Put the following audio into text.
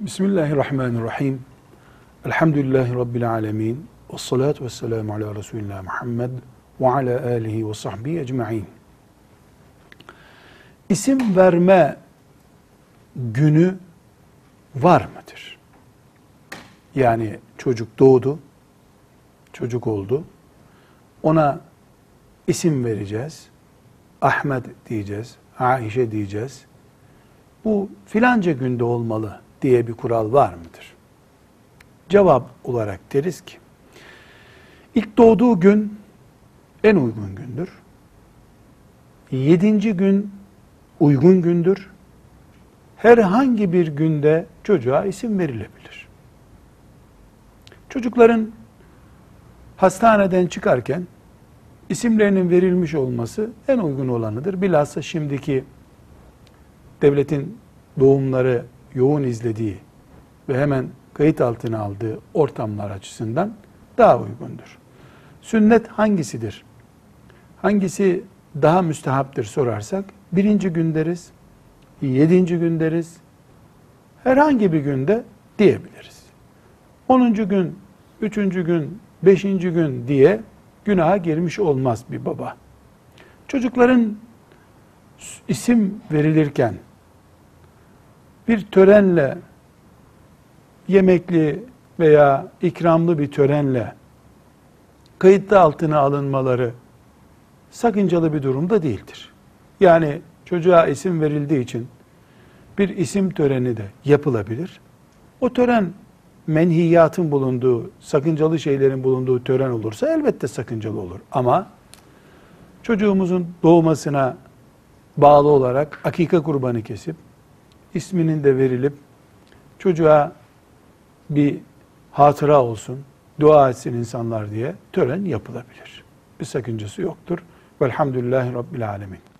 Bismillahirrahmanirrahim. Elhamdülillahi Rabbil alemin. Ve salatu ve selamu ala Resulillah Muhammed ve ala alihi ve sahbihi ecma'in. İsim verme günü var mıdır? Yani çocuk doğdu, çocuk oldu. Ona isim vereceğiz. Ahmet diyeceğiz, Aişe diyeceğiz. Bu filanca günde olmalı diye bir kural var mıdır? Cevap olarak deriz ki, ilk doğduğu gün en uygun gündür. Yedinci gün uygun gündür. Herhangi bir günde çocuğa isim verilebilir. Çocukların hastaneden çıkarken isimlerinin verilmiş olması en uygun olanıdır. Bilhassa şimdiki devletin doğumları yoğun izlediği ve hemen kayıt altına aldığı ortamlar açısından daha uygundur. Sünnet hangisidir? Hangisi daha müstehaptır sorarsak, birinci gün deriz, yedinci gün deriz, herhangi bir günde diyebiliriz. Onuncu gün, üçüncü gün, beşinci gün diye günaha girmiş olmaz bir baba. Çocukların isim verilirken bir törenle yemekli veya ikramlı bir törenle kayıtlı altına alınmaları sakıncalı bir durumda değildir. Yani çocuğa isim verildiği için bir isim töreni de yapılabilir. O tören menhiyatın bulunduğu, sakıncalı şeylerin bulunduğu tören olursa elbette sakıncalı olur. Ama çocuğumuzun doğmasına bağlı olarak akika kurbanı kesip isminin de verilip çocuğa bir hatıra olsun, dua etsin insanlar diye tören yapılabilir. Bir sakıncası yoktur. Velhamdülillahi Rabbil Alemin.